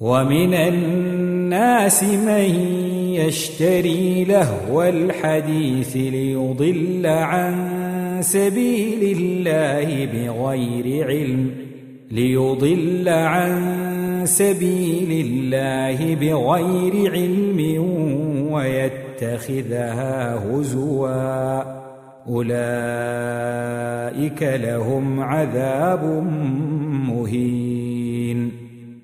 ومن الناس من يشتري لهو الحديث ليضل عن سبيل الله بغير علم ليضل عن سبيل الله بغير علم ويتخذها هزوا. أولئك لهم عذاب مهين.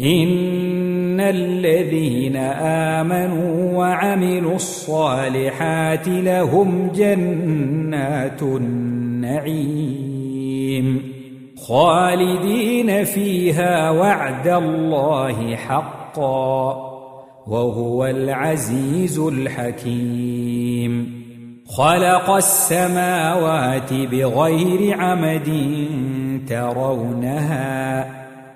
إن الذين آمنوا وعملوا الصالحات لهم جنات النعيم خالدين فيها وعد الله حقا وهو العزيز الحكيم خلق السماوات بغير عمد ترونها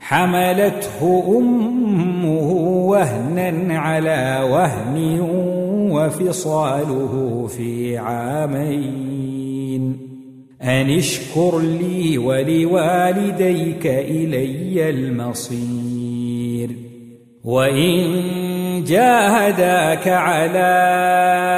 حملته أمه وهنا على وهن وفصاله في عامين. أن اشكر لي ولوالديك إلي المصير. وإن جاهداك على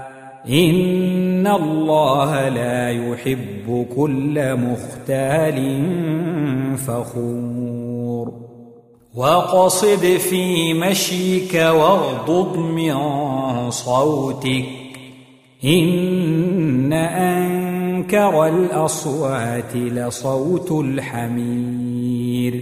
إن الله لا يحب كل مختال فخور وقصد في مشيك واغضض من صوتك إن أنكر الأصوات لصوت الحمير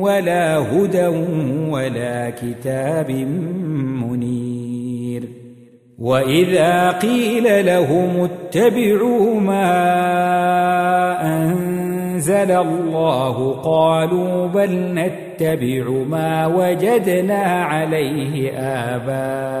ولا هدى ولا كتاب منير. وإذا قيل لهم اتبعوا ما أنزل الله قالوا بل نتبع ما وجدنا عليه آباءنا.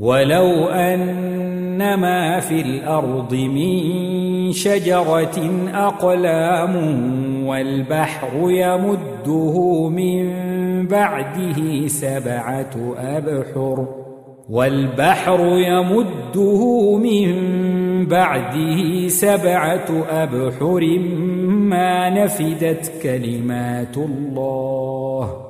ولو أن ما في الأرض من شجرة أقلام والبحر يمده من بعده سبعة أبحر والبحر يمده من بعده سبعة أبحر ما نفدت كلمات الله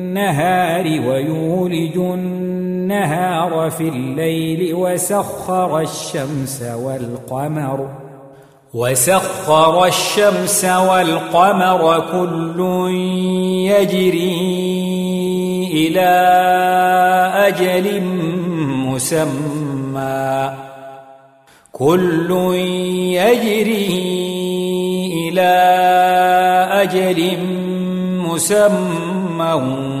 ويولج النهار في الليل وسخر الشمس والقمر. وسخر الشمس والقمر كل يجري إلى أجل مسمى. كل يجري إلى أجل مسمى.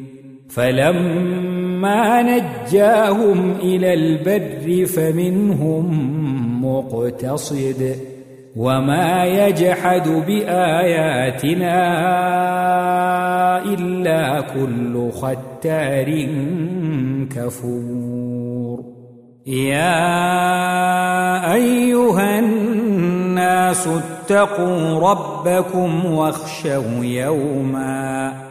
فلما نجاهم إلى البر فمنهم مقتصد وما يجحد بآياتنا إلا كل ختار كفور. يا أيها الناس اتقوا ربكم واخشوا يوما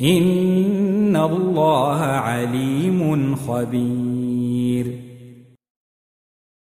إن الله عليم خبير